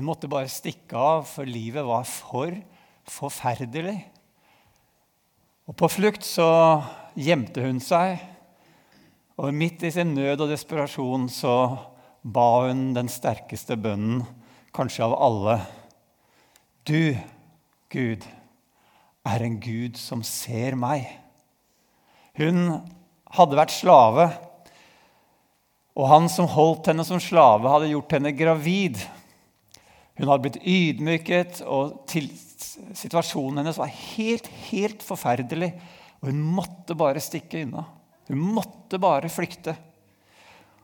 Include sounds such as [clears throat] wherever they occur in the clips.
Hun måtte bare stikke av, for livet var for forferdelig. Og på flukt så gjemte hun seg, og midt i sin nød og desperasjon så ba hun den sterkeste bønnen, kanskje av alle. Du, Gud, er en Gud som ser meg. Hun hadde vært slave, og han som holdt henne som slave, hadde gjort henne gravid. Hun hadde blitt ydmyket, og til, situasjonen hennes var helt, helt forferdelig. Og hun måtte bare stikke unna. Hun måtte bare flykte.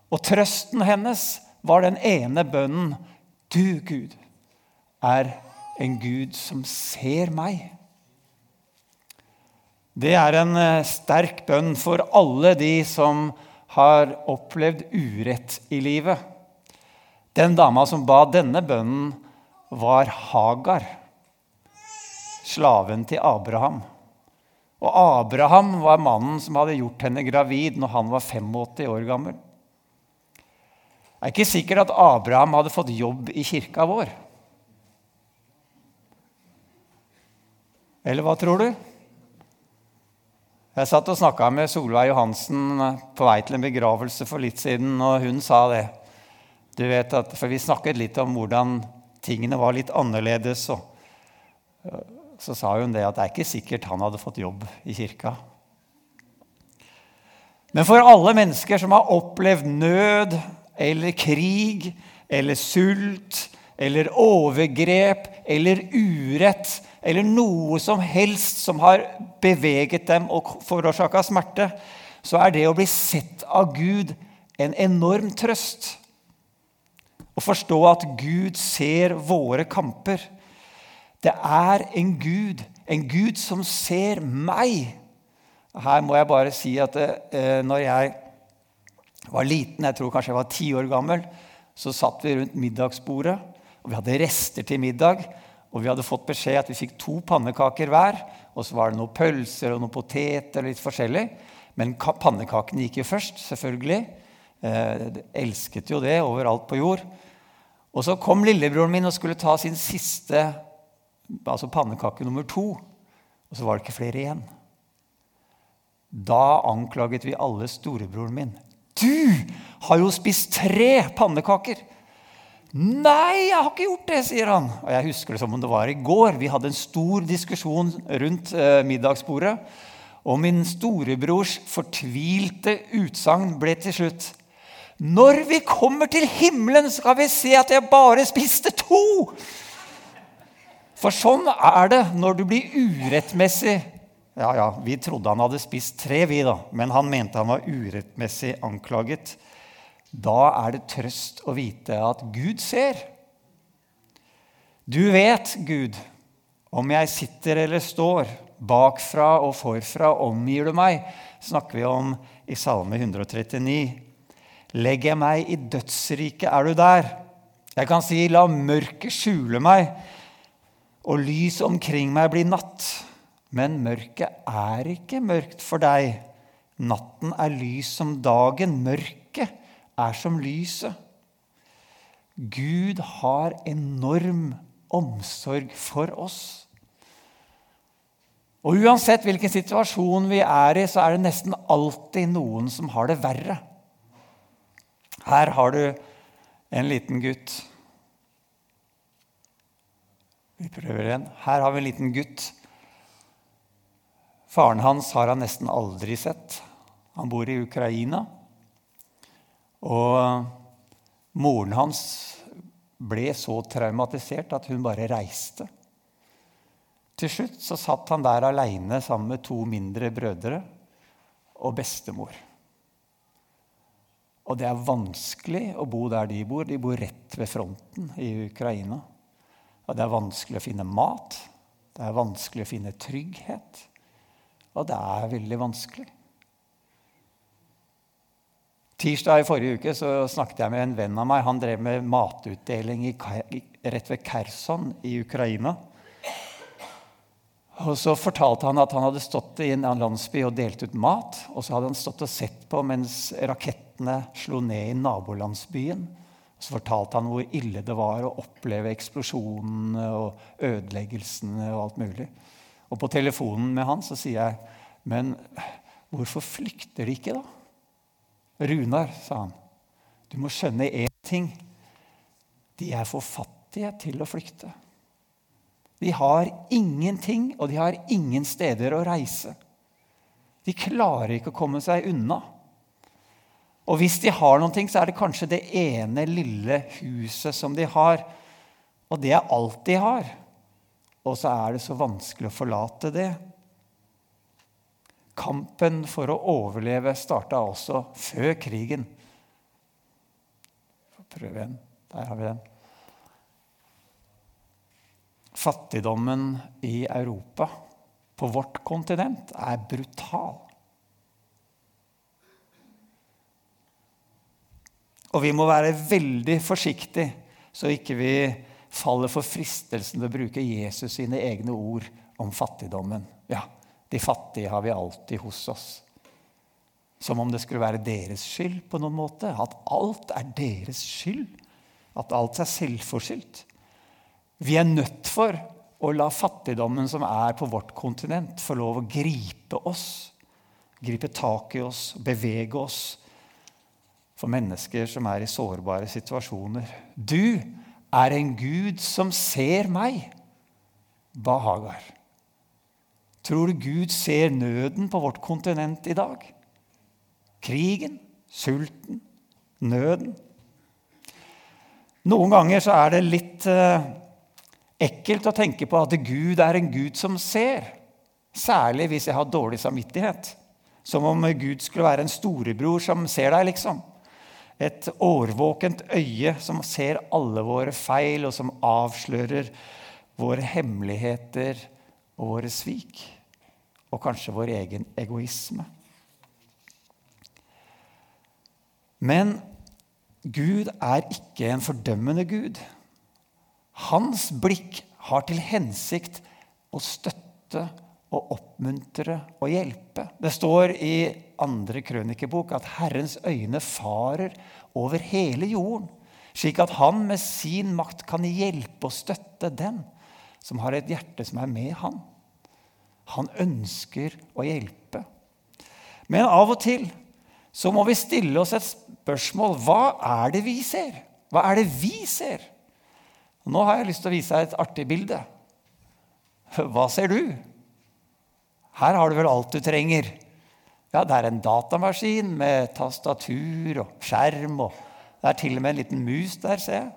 Og trøsten hennes var den ene bønnen. Du, Gud, er en Gud som ser meg. Det er en eh, sterk bønn for alle de som har opplevd urett i livet. Den dama som ba denne bønnen, var Hagar, slaven til Abraham. Og Abraham var mannen som hadde gjort henne gravid når han var 85 år gammel. Det er ikke sikkert at Abraham hadde fått jobb i kirka vår. Eller hva tror du? Jeg satt og snakka med Solveig Johansen på vei til en begravelse for litt siden, og hun sa det. Du vet at, For vi snakket litt om hvordan tingene var litt annerledes. Og så sa hun det at det er ikke sikkert han hadde fått jobb i kirka. Men for alle mennesker som har opplevd nød eller krig eller sult eller overgrep eller urett eller noe som helst som har beveget dem og forårsaka smerte, så er det å bli sett av Gud en enorm trøst. Å forstå at Gud ser våre kamper. Det er en Gud, en Gud som ser meg. Her må jeg bare si at eh, når jeg var liten, jeg tror kanskje jeg var ti år gammel, så satt vi rundt middagsbordet, og vi hadde rester til middag. Og vi hadde fått beskjed at vi fikk to pannekaker hver. Og så var det noen pølser og noen poteter og litt forskjellig. Men pannekakene gikk jo først, selvfølgelig. Eh, elsket jo det overalt på jord. Og så kom lillebroren min og skulle ta sin siste altså pannekake nummer to. Og så var det ikke flere igjen. Da anklaget vi alle storebroren min. Du har jo spist tre pannekaker! Nei, jeg har ikke gjort det, sier han. Og jeg husker det som om det var i går. Vi hadde en stor diskusjon rundt eh, middagsbordet. Og min storebrors fortvilte utsagn ble til slutt når vi kommer til himmelen, skal vi se at jeg bare spiste to! For sånn er det når du blir urettmessig Ja, ja, vi trodde han hadde spist tre, vi, da. Men han mente han var urettmessig anklaget. Da er det trøst å vite at Gud ser. Du vet, Gud, om jeg sitter eller står, bakfra og forfra omgir du meg, snakker vi om i Salme 139. Legger jeg meg i dødsriket, er du der. Jeg kan si, la mørket skjule meg, og lys omkring meg bli natt. Men mørket er ikke mørkt for deg. Natten er lys som dagen. Mørket er som lyset. Gud har enorm omsorg for oss. Og Uansett hvilken situasjon vi er i, så er det nesten alltid noen som har det verre. Her har du en liten gutt. Vi prøver igjen. Her har vi en liten gutt. Faren hans har han nesten aldri sett. Han bor i Ukraina. Og moren hans ble så traumatisert at hun bare reiste. Til slutt så satt han der aleine sammen med to mindre brødre og bestemor. Og det er vanskelig å bo der de bor. De bor rett ved fronten i Ukraina. Og det er vanskelig å finne mat. Det er vanskelig å finne trygghet. Og det er veldig vanskelig. Tirsdag i forrige uke så snakket jeg med en venn av meg. Han drev med matutdeling i, rett ved Kherson i Ukraina. Og Så fortalte han at han hadde stått i en landsby og delt ut mat. Og så hadde han stått og sett på mens rakettene slo ned i nabolandsbyen. Så fortalte han hvor ille det var å oppleve eksplosjonene og ødeleggelsene og alt mulig. Og på telefonen med han så sier jeg, 'Men hvorfor flykter de ikke, da?' 'Runar', sa han, 'du må skjønne én ting. De er for fattige til å flykte.' De har ingenting, og de har ingen steder å reise. De klarer ikke å komme seg unna. Og hvis de har noen ting, så er det kanskje det ene lille huset som de har. Og det er alt de har. Og så er det så vanskelig å forlate det. Kampen for å overleve starta også før krigen. Prøv igjen. Der har vi den. Fattigdommen i Europa, på vårt kontinent, er brutal. Og vi må være veldig forsiktige så ikke vi faller for fristelsen til å bruke Jesus sine egne ord om fattigdommen. Ja, de fattige har vi alltid hos oss. Som om det skulle være deres skyld på noen måte. At alt er deres skyld. At alt er selvforskyldt. Vi er nødt for å la fattigdommen som er på vårt kontinent, få lov å gripe oss. Gripe tak i oss, bevege oss for mennesker som er i sårbare situasjoner. Du er en Gud som ser meg, ba Hagar. Tror du Gud ser nøden på vårt kontinent i dag? Krigen, sulten, nøden. Noen ganger så er det litt eh, ekkelt å tenke på at Gud er en Gud som ser. Særlig hvis jeg har dårlig samvittighet. Som om Gud skulle være en storebror som ser deg, liksom. Et årvåkent øye som ser alle våre feil, og som avslører våre hemmeligheter og våre svik. Og kanskje vår egen egoisme. Men Gud er ikke en fordømmende Gud. Hans blikk har til hensikt å støtte og oppmuntre og hjelpe. Det står i andre krønikebok at Herrens øyne farer over hele jorden, slik at han med sin makt kan hjelpe og støtte den som har et hjerte som er med han. Han ønsker å hjelpe. Men av og til så må vi stille oss et spørsmål. Hva er det vi ser? Hva er det vi ser? Nå har jeg lyst til å vise deg et artig bilde. Hva ser du? Her har du vel alt du trenger. Ja, det er en datamaskin med tastatur og skjerm. og Det er til og med en liten mus der, ser jeg.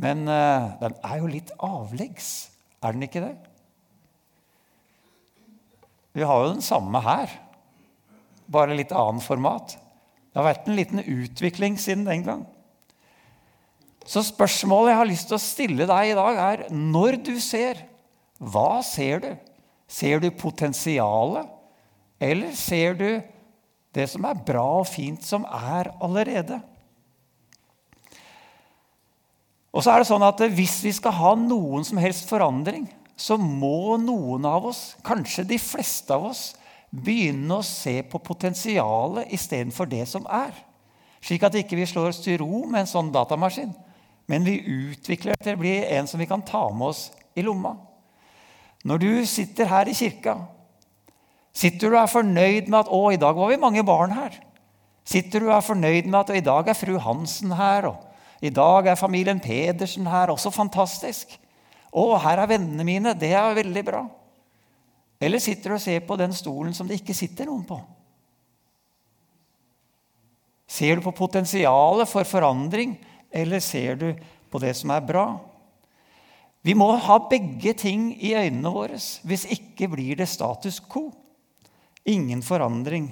Men uh, den er jo litt avleggs, er den ikke det? Vi har jo den samme her, bare litt annet format. Det har vært en liten utvikling siden den gang. Så spørsmålet jeg har lyst til å stille deg i dag, er når du ser, hva ser du? Ser du potensialet, eller ser du det som er bra og fint, som er allerede? Og så er det sånn at Hvis vi skal ha noen som helst forandring, så må noen av oss, kanskje de fleste av oss, begynne å se på potensialet istedenfor det som er. Slik at ikke vi ikke slår oss til ro med en sånn datamaskin, men vi utvikler til å bli en som vi kan ta med oss i lomma. Når du sitter her i kirka, sitter du og er fornøyd med at 'Å, i dag var vi mange barn her'. Sitter du og er fornøyd med at 'I dag er fru Hansen her', og 'I dag er familien Pedersen her'. Også fantastisk. 'Å, her er vennene mine'. Det er veldig bra. Eller sitter du og ser på den stolen som det ikke sitter noen på? Ser du på potensialet for forandring, eller ser du på det som er bra? Vi må ha begge ting i øynene våre. Hvis ikke blir det status quo. Ingen forandring.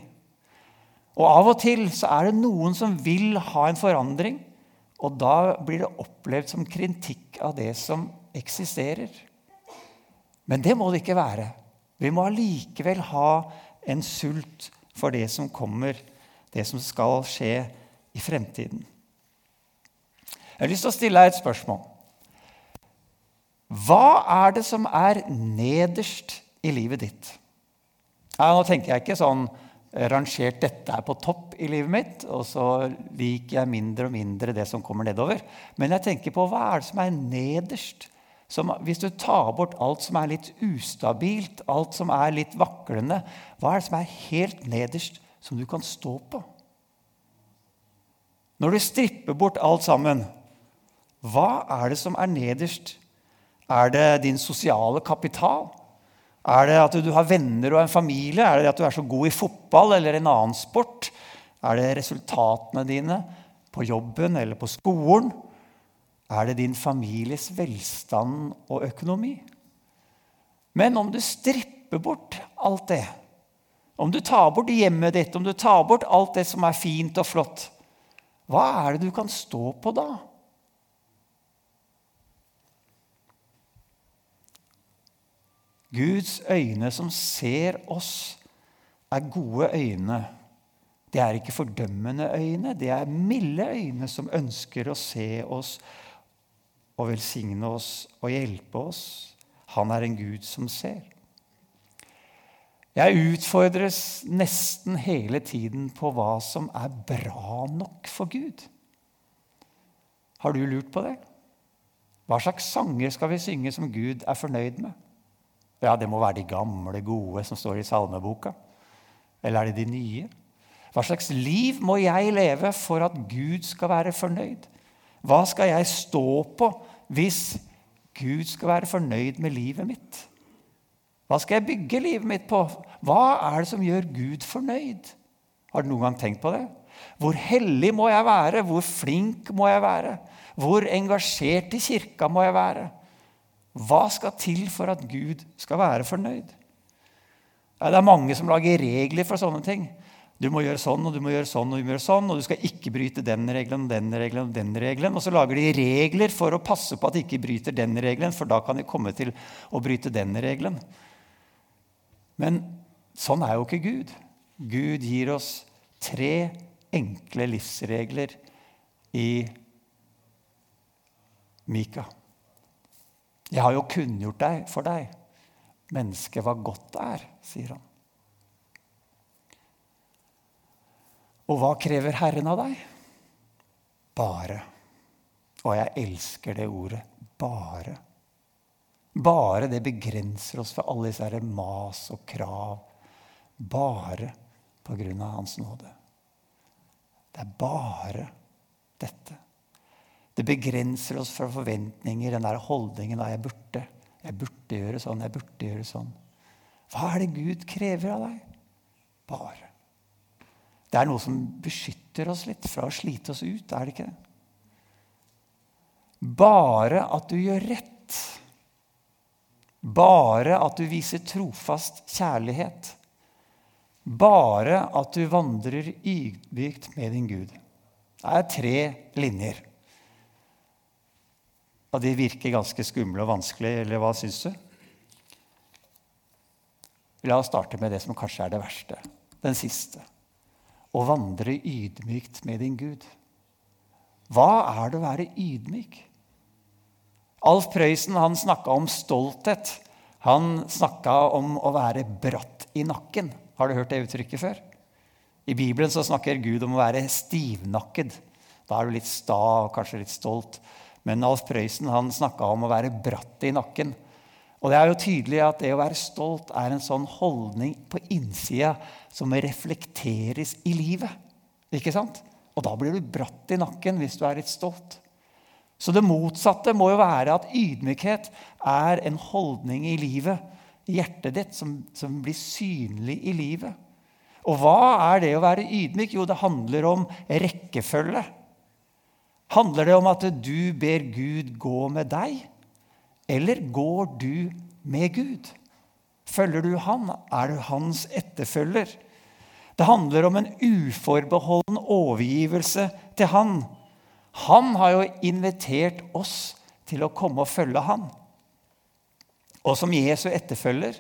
Og Av og til så er det noen som vil ha en forandring, og da blir det opplevd som kritikk av det som eksisterer. Men det må det ikke være. Vi må allikevel ha en sult for det som kommer, det som skal skje i fremtiden. Jeg har lyst til å stille deg et spørsmål. Hva er det som er nederst i livet ditt? Ja, nå tenker jeg ikke sånn rangert dette er på topp i livet mitt, og så liker jeg mindre og mindre det som kommer nedover. Men jeg tenker på hva er det som er nederst? Som, hvis du tar bort alt som er litt ustabilt, alt som er litt vaklende, hva er det som er helt nederst, som du kan stå på? Når du stripper bort alt sammen, hva er det som er nederst? Er det din sosiale kapital? Er det at du har venner og en familie? Er det at du er så god i fotball eller en annen sport? Er det resultatene dine på jobben eller på skolen? Er det din families velstand og økonomi? Men om du stripper bort alt det, om du tar bort hjemmet ditt, om du tar bort alt det som er fint og flott, hva er det du kan stå på da? Guds øyne som ser oss, er gode øyne. Det er ikke fordømmende øyne, det er milde øyne som ønsker å se oss og velsigne oss og hjelpe oss. Han er en Gud som ser. Jeg utfordres nesten hele tiden på hva som er bra nok for Gud. Har du lurt på det? Hva slags sanger skal vi synge som Gud er fornøyd med? Ja, det må være de gamle, gode som står i salmeboka. Eller er det de nye? Hva slags liv må jeg leve for at Gud skal være fornøyd? Hva skal jeg stå på hvis Gud skal være fornøyd med livet mitt? Hva skal jeg bygge livet mitt på? Hva er det som gjør Gud fornøyd? Har du noen gang tenkt på det? Hvor hellig må jeg være? Hvor flink må jeg være? Hvor engasjert i kirka må jeg være? Hva skal til for at Gud skal være fornøyd? Ja, det er mange som lager regler for sånne ting. Du må gjøre sånn og du må gjøre sånn og du må gjøre sånn, og du skal ikke bryte den regelen og den regelen. Og den regelen. Og så lager de regler for å passe på at de ikke bryter den regelen, for da kan de komme til å bryte den regelen. Men sånn er jo ikke Gud. Gud gir oss tre enkle livsregler i Mika. Jeg har jo kunngjort deg for deg, mennesket, hva godt det er, sier han. Og hva krever Herren av deg? Bare. Og jeg elsker det ordet. Bare. Bare det begrenser oss for alle disse mas og krav. Bare på grunn av Hans nåde. Det er bare dette. Det begrenser oss fra forventninger, den der holdningen av 'jeg burde'. Jeg burde gjøre sånn, jeg burde gjøre sånn. Hva er det Gud krever av deg? Bare. Det er noe som beskytter oss litt fra å slite oss ut, er det ikke det? Bare at du gjør rett. Bare at du viser trofast kjærlighet. Bare at du vandrer ydmykt med din Gud. Det er tre linjer. Og de virker ganske skumle og vanskelige, eller hva syns du? La oss starte med det som kanskje er det verste. Den siste. Å vandre ydmykt med din Gud. Hva er det å være ydmyk? Alf Prøysen han snakka om stolthet. Han snakka om å være bratt i nakken. Har du hørt det uttrykket før? I Bibelen så snakker Gud om å være stivnakket. Da er du litt sta og kanskje litt stolt. Men Alf Prøysen han snakka om å være bratt i nakken. Og det er jo tydelig at det å være stolt er en sånn holdning på innsida som reflekteres i livet. Ikke sant? Og da blir du bratt i nakken hvis du er litt stolt. Så det motsatte må jo være at ydmykhet er en holdning i livet, hjertet ditt, som, som blir synlig i livet. Og hva er det å være ydmyk? Jo, det handler om rekkefølge. Handler det om at du ber Gud gå med deg, eller går du med Gud? Følger du han? Er du hans etterfølger? Det handler om en uforbeholden overgivelse til han. Han har jo invitert oss til å komme og følge han. Og som Jesu etterfølger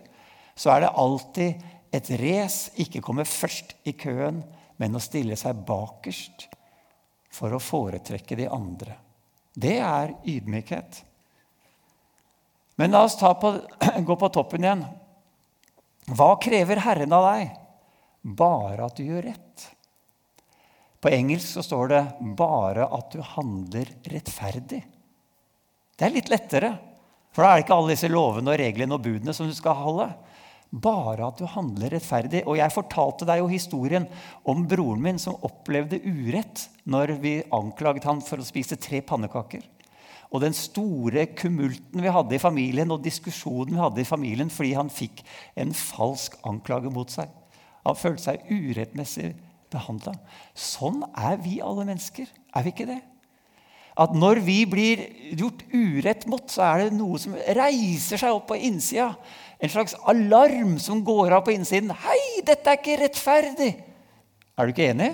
så er det alltid et race, ikke komme først i køen, men å stille seg bakerst for å foretrekke de andre. Det er ydmykhet. Men la oss på, [clears throat] gå på toppen igjen. Hva krever Herren av deg? bare at du gjør rett. På engelsk så står det 'bare at du handler rettferdig'. Det er litt lettere, for da er det ikke alle disse lovene og reglene og budene som du skal holde. Bare at du handler rettferdig. Og jeg fortalte deg jo historien om broren min som opplevde urett når vi anklaget han for å spise tre pannekaker. Og den store kumulten vi hadde i familien, og diskusjonen vi hadde i familien fordi han fikk en falsk anklage mot seg. Han følte seg urettmessig behandla. Sånn er vi alle mennesker. Er vi ikke det? At når vi blir gjort urett mot, så er det noe som reiser seg opp på innsida. En slags alarm som går av på innsiden. 'Hei, dette er ikke rettferdig!' Er du ikke enig?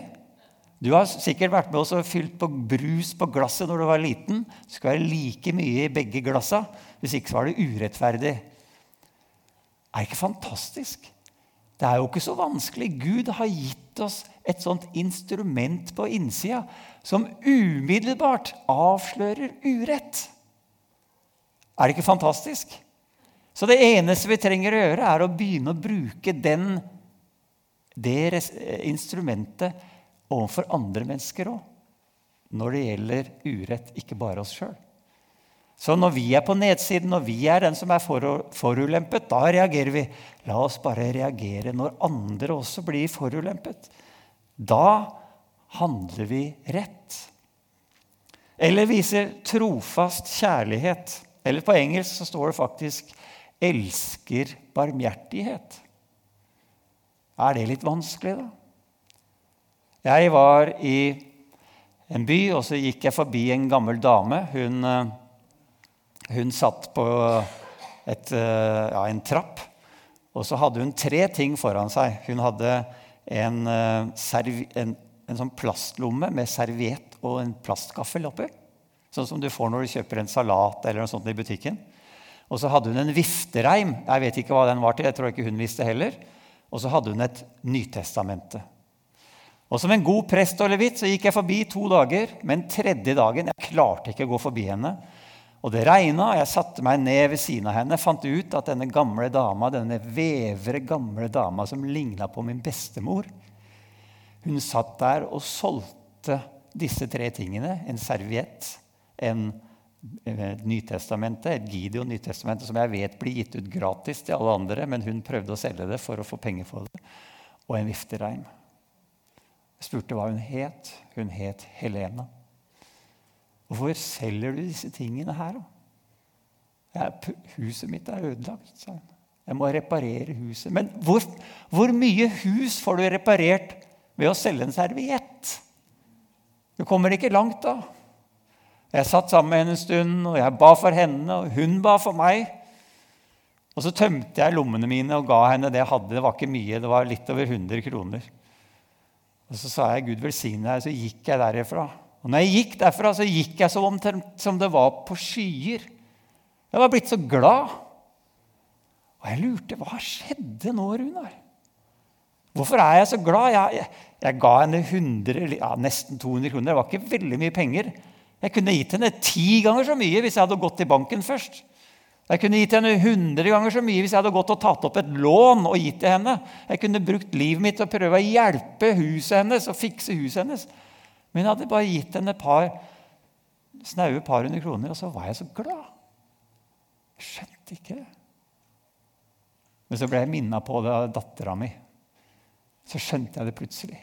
Du har sikkert vært med oss og fylt på brus på glasset når du var liten. Det skal være like mye i begge glassa. Hvis ikke så var det urettferdig. Er det ikke fantastisk? Det er jo ikke så vanskelig. Gud har gitt oss et sånt instrument på innsida som umiddelbart avslører urett. Er det ikke fantastisk? Så det eneste vi trenger å gjøre, er å begynne å bruke den, det instrumentet overfor andre mennesker òg. Når det gjelder urett, ikke bare oss sjøl. Så når vi er på nedsiden, når vi er den som er forulempet, da reagerer vi. La oss bare reagere når andre også blir forulempet. Da handler vi rett. Eller viser trofast kjærlighet. Eller på engelsk så står det faktisk 'elsker barmhjertighet'. Er det litt vanskelig, da? Jeg var i en by, og så gikk jeg forbi en gammel dame. Hun, eh, hun satt på et, eh, ja, en trapp, og så hadde hun tre ting foran seg. Hun hadde en, eh, en, en sånn plastlomme med serviett og en plastgaffel oppi. Sånn som du får når du kjøper en salat eller noe sånt i butikken. Og så hadde hun en viftereim. Jeg vet ikke hva den var til. jeg tror ikke hun visste heller. Og så hadde hun et Nytestamente. Og Som en god prest og levit så gikk jeg forbi to dager, men tredje dagen jeg klarte ikke å gå forbi henne. Og Det regna, og jeg satte meg ned ved siden av henne fant ut at denne gamle dama, denne vevre, gamle dama som ligna på min bestemor, hun satt der og solgte disse tre tingene. En serviett, en Nytestamentet, et Gideon Nytestamentet som jeg vet blir gitt ut gratis til alle andre, men hun prøvde å selge det for å få penger for det, og en viftereim. Jeg spurte hva hun het. Hun het Helena. Hvorfor selger du disse tingene her, da? Huset mitt er ødelagt, sa hun. Jeg må reparere huset. Men hvor, hvor, mye hus får du reparert ved å selge en serviett? Du kommer ikke langt da. Jeg satt sammen med henne en stund, og jeg ba for henne, og hun ba for meg. Og så tømte jeg lommene mine og ga henne det jeg hadde. Det var ikke mye, det var litt over 100 kroner. Og så sa jeg 'Gud velsigne deg', så gikk jeg derifra. Og når jeg gikk derfra, så gikk jeg som, som det var på skyer. Jeg var blitt så glad. Og jeg lurte hva skjedde nå, Runar? Hvorfor er jeg så glad? Jeg, jeg, jeg ga henne 100, ja, nesten 200 kroner. Det var ikke veldig mye penger. Jeg kunne gitt henne ti ganger så mye hvis jeg hadde gått til banken først. Jeg kunne gitt henne 100 ganger så mye hvis jeg hadde gått og tatt opp et lån og gitt til henne. Jeg kunne brukt livet mitt til å prøve å hjelpe huset hennes og fikse huset hennes. Men jeg hadde bare gitt henne et par snaue par hundre kroner, og så var jeg så glad. Jeg skjønte ikke det. Men så ble jeg minna på det av dattera mi. Så skjønte jeg det plutselig.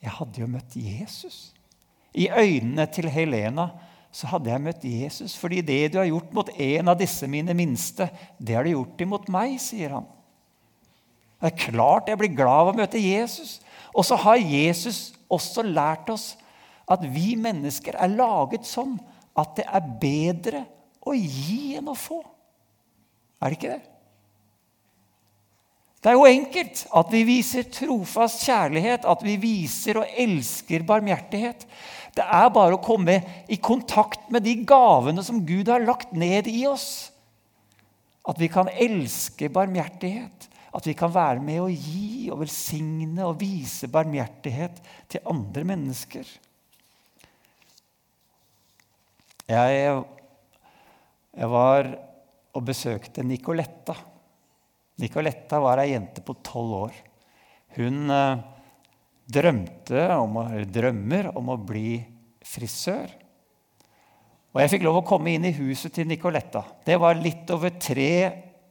Jeg hadde jo møtt Jesus. I øynene til Helena så hadde jeg møtt Jesus. Fordi det du har gjort mot en av disse mine minste, det har du gjort imot meg, sier han. Det er klart jeg blir glad av å møte Jesus. Og så har Jesus også lært oss at vi mennesker er laget sånn at det er bedre å gi enn å få. Er det ikke det? Det er jo enkelt at vi viser trofast kjærlighet, at vi viser og elsker barmhjertighet. Det er bare å komme i kontakt med de gavene som Gud har lagt ned i oss. At vi kan elske barmhjertighet. At vi kan være med å gi og velsigne og vise barmhjertighet til andre mennesker. Jeg, jeg var og besøkte Nicoletta. Nicoletta var ei jente på tolv år. Hun eh, drømte om, drømmer om å bli frisør. Og jeg fikk lov å komme inn i huset til Nicoletta. Det var litt over tre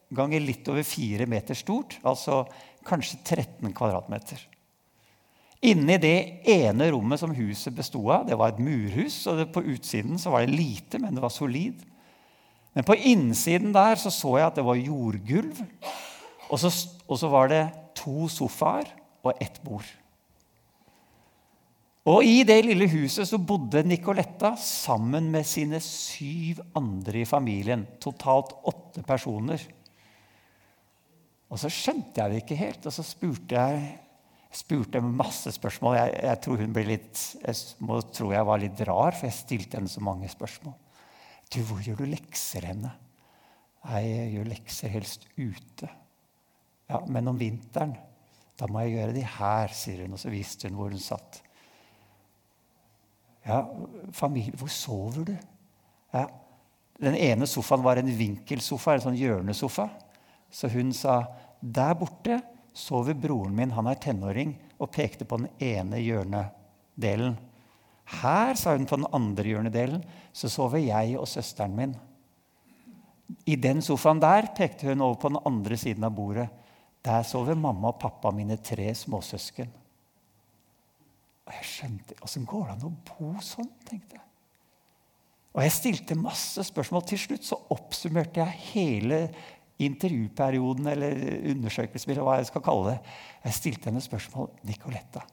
ganger litt over fire meter stort. Altså kanskje 13 kvadratmeter. Inni det ene rommet som huset besto av, det var et murhus. og På utsiden var det lite, men det var solid. Men på innsiden der så, så jeg at det var jordgulv. Og så, og så var det to sofaer og ett bord. Og I det lille huset så bodde Nicoletta sammen med sine syv andre i familien. Totalt åtte personer. Og så skjønte jeg det ikke helt, og så spurte jeg spurte masse spørsmål. Jeg, jeg, tror hun ble litt, jeg må tro jeg var litt rar, for jeg stilte henne så mange spørsmål. Du, hvor gjør du lekser henne? Nei, jeg gjør lekser helst ute. Ja, Men om vinteren? Da må jeg gjøre de her, sier hun. Og så viste hun hvor hun satt. Ja, familie, hvor sover du? Ja, den ene sofaen var en vinkelsofa, en sånn hjørnesofa. Så hun sa, 'Der borte sover broren min, han er tenåring', og pekte på den ene hjørnedelen. Her, sa hun på den andre hjørnedelen, så sover jeg og søsteren min. I den sofaen der pekte hun over på den andre siden av bordet. Der sover mamma og pappa, mine tre småsøsken. Og jeg skjønte Åssen går det an å bo sånn? tenkte jeg. Og jeg stilte masse spørsmål. Til slutt så oppsummerte jeg hele intervjuperioden eller undersøkelsen, eller hva jeg skal kalle det. Jeg stilte henne spørsmål. 'Nicoletta,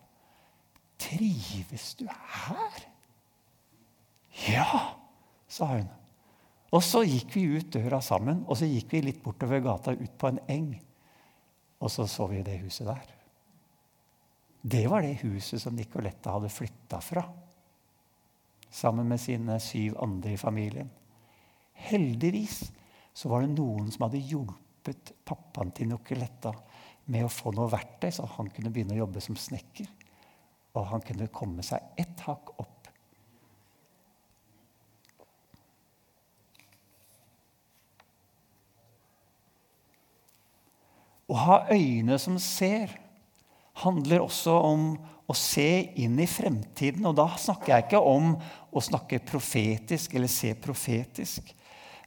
trives du her?' 'Ja', sa hun. Og så gikk vi ut døra sammen, og så gikk vi litt bortover gata ut på en eng. Og så så vi det huset der. Det var det huset som Nicoletta hadde flytta fra. Sammen med sine syv andre i familien. Heldigvis så var det noen som hadde hjulpet pappaen til Nicoletta med å få noe verktøy, så han kunne begynne å jobbe som snekker. Og han kunne komme seg ett hakk opp. Å ha øyne som ser handler også om å se inn i fremtiden. Og da snakker jeg ikke om å snakke profetisk eller se profetisk.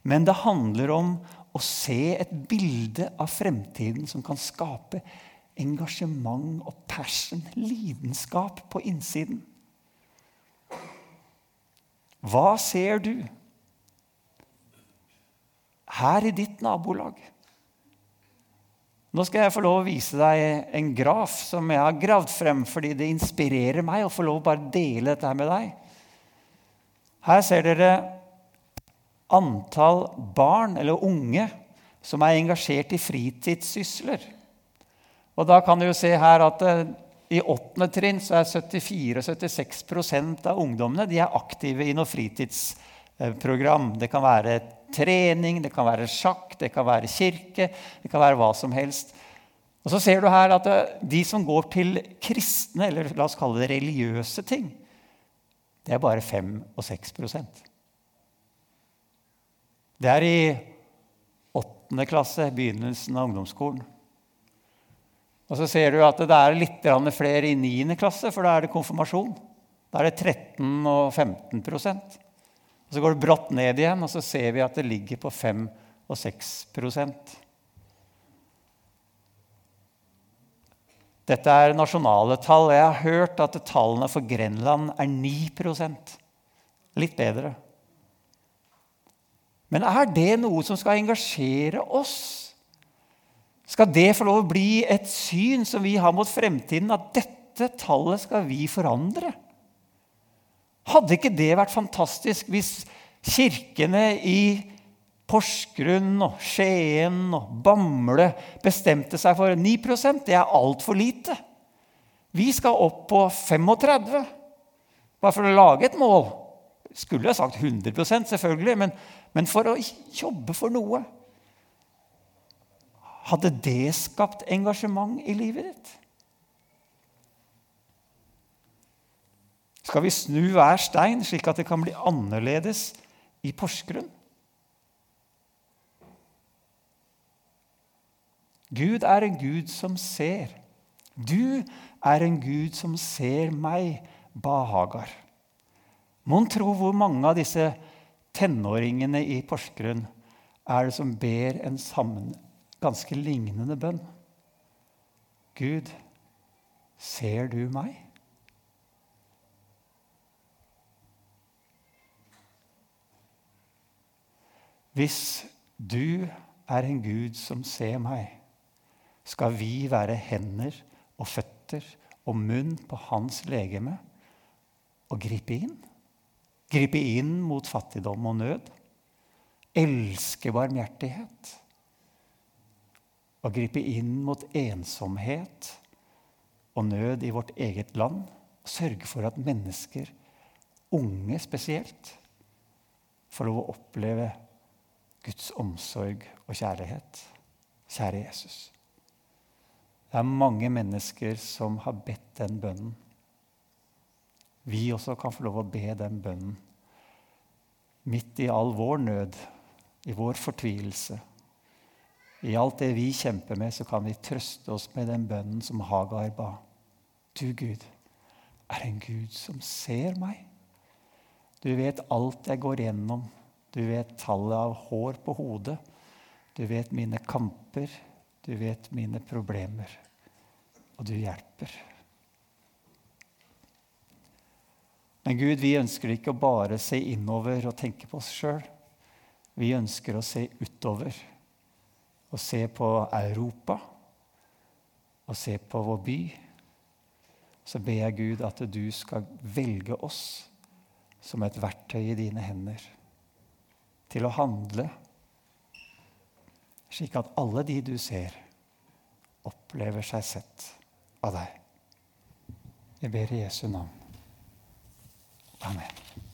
Men det handler om å se et bilde av fremtiden som kan skape engasjement og passion, lidenskap, på innsiden. Hva ser du her i ditt nabolag? Nå skal jeg få lov å vise deg en graf som jeg har gravd frem fordi det inspirerer meg å få lov å bare dele dette med deg. Her ser dere antall barn eller unge som er engasjert i fritidssysler. Og da kan du jo se her at eh, i åttende trinn så er 74-76% av ungdommene de er aktive i noe fritidsprogram. Det kan være trening, det kan være sjakk, det kan være kirke, det kan være hva som helst. Og så ser du her at eh, de som går til kristne, eller la oss kalle det religiøse ting, det er bare 5 og 6 Det er i åttende klasse, begynnelsen av ungdomsskolen. Og så ser du at det er litt flere i niende klasse, for da er det konfirmasjon. Da er det 13 og 15 og Så går det brått ned igjen, og så ser vi at det ligger på 5 og 6% Dette er nasjonale tall. Jeg har hørt at tallene for Grenland er 9% Litt bedre. Men er det noe som skal engasjere oss? Skal det få lov å bli et syn som vi har mot fremtiden, at dette tallet skal vi forandre? Hadde ikke det vært fantastisk hvis kirkene i Porsgrunn og Skien og Bamble bestemte seg for 9% Det er altfor lite. Vi skal opp på 35, bare for å lage et mål. Skulle ha sagt 100% selvfølgelig, men, men for å jobbe for noe. Hadde det skapt engasjement i livet ditt? Skal vi snu hver stein, slik at det kan bli annerledes i Porsgrunn? Gud er en Gud som ser. Du er en Gud som ser meg, Bahagar. Mon tro hvor mange av disse tenåringene i Porsgrunn er det som ber en sammen, ganske lignende bønn? Gud, ser du meg? Hvis du er en Gud som ser meg, skal vi være hender og føtter og munn på hans legeme og gripe inn? Gripe inn mot fattigdom og nød? Elske barmhjertighet? Og gripe inn mot ensomhet og nød i vårt eget land? Sørge for at mennesker, unge spesielt, får lov å oppleve Guds omsorg og kjærlighet. Kjære Jesus. Det er mange mennesker som har bedt den bønnen. Vi også kan få lov å be den bønnen. Midt i all vår nød, i vår fortvilelse, i alt det vi kjemper med, så kan vi trøste oss med den bønnen som Hagar ba. Du, Gud, er en Gud som ser meg. Du vet alt jeg går gjennom. Du vet tallet av hår på hodet. Du vet mine kamper. Du vet mine problemer. Og du hjelper. Men Gud, vi ønsker ikke å bare se innover og tenke på oss sjøl. Vi ønsker å se utover og se på Europa og se på vår by. Så ber jeg Gud at du skal velge oss som et verktøy i dine hender til å handle, slik at alle de du ser, opplever seg sett av deg. Jeg ber i Jesu navn. Amen.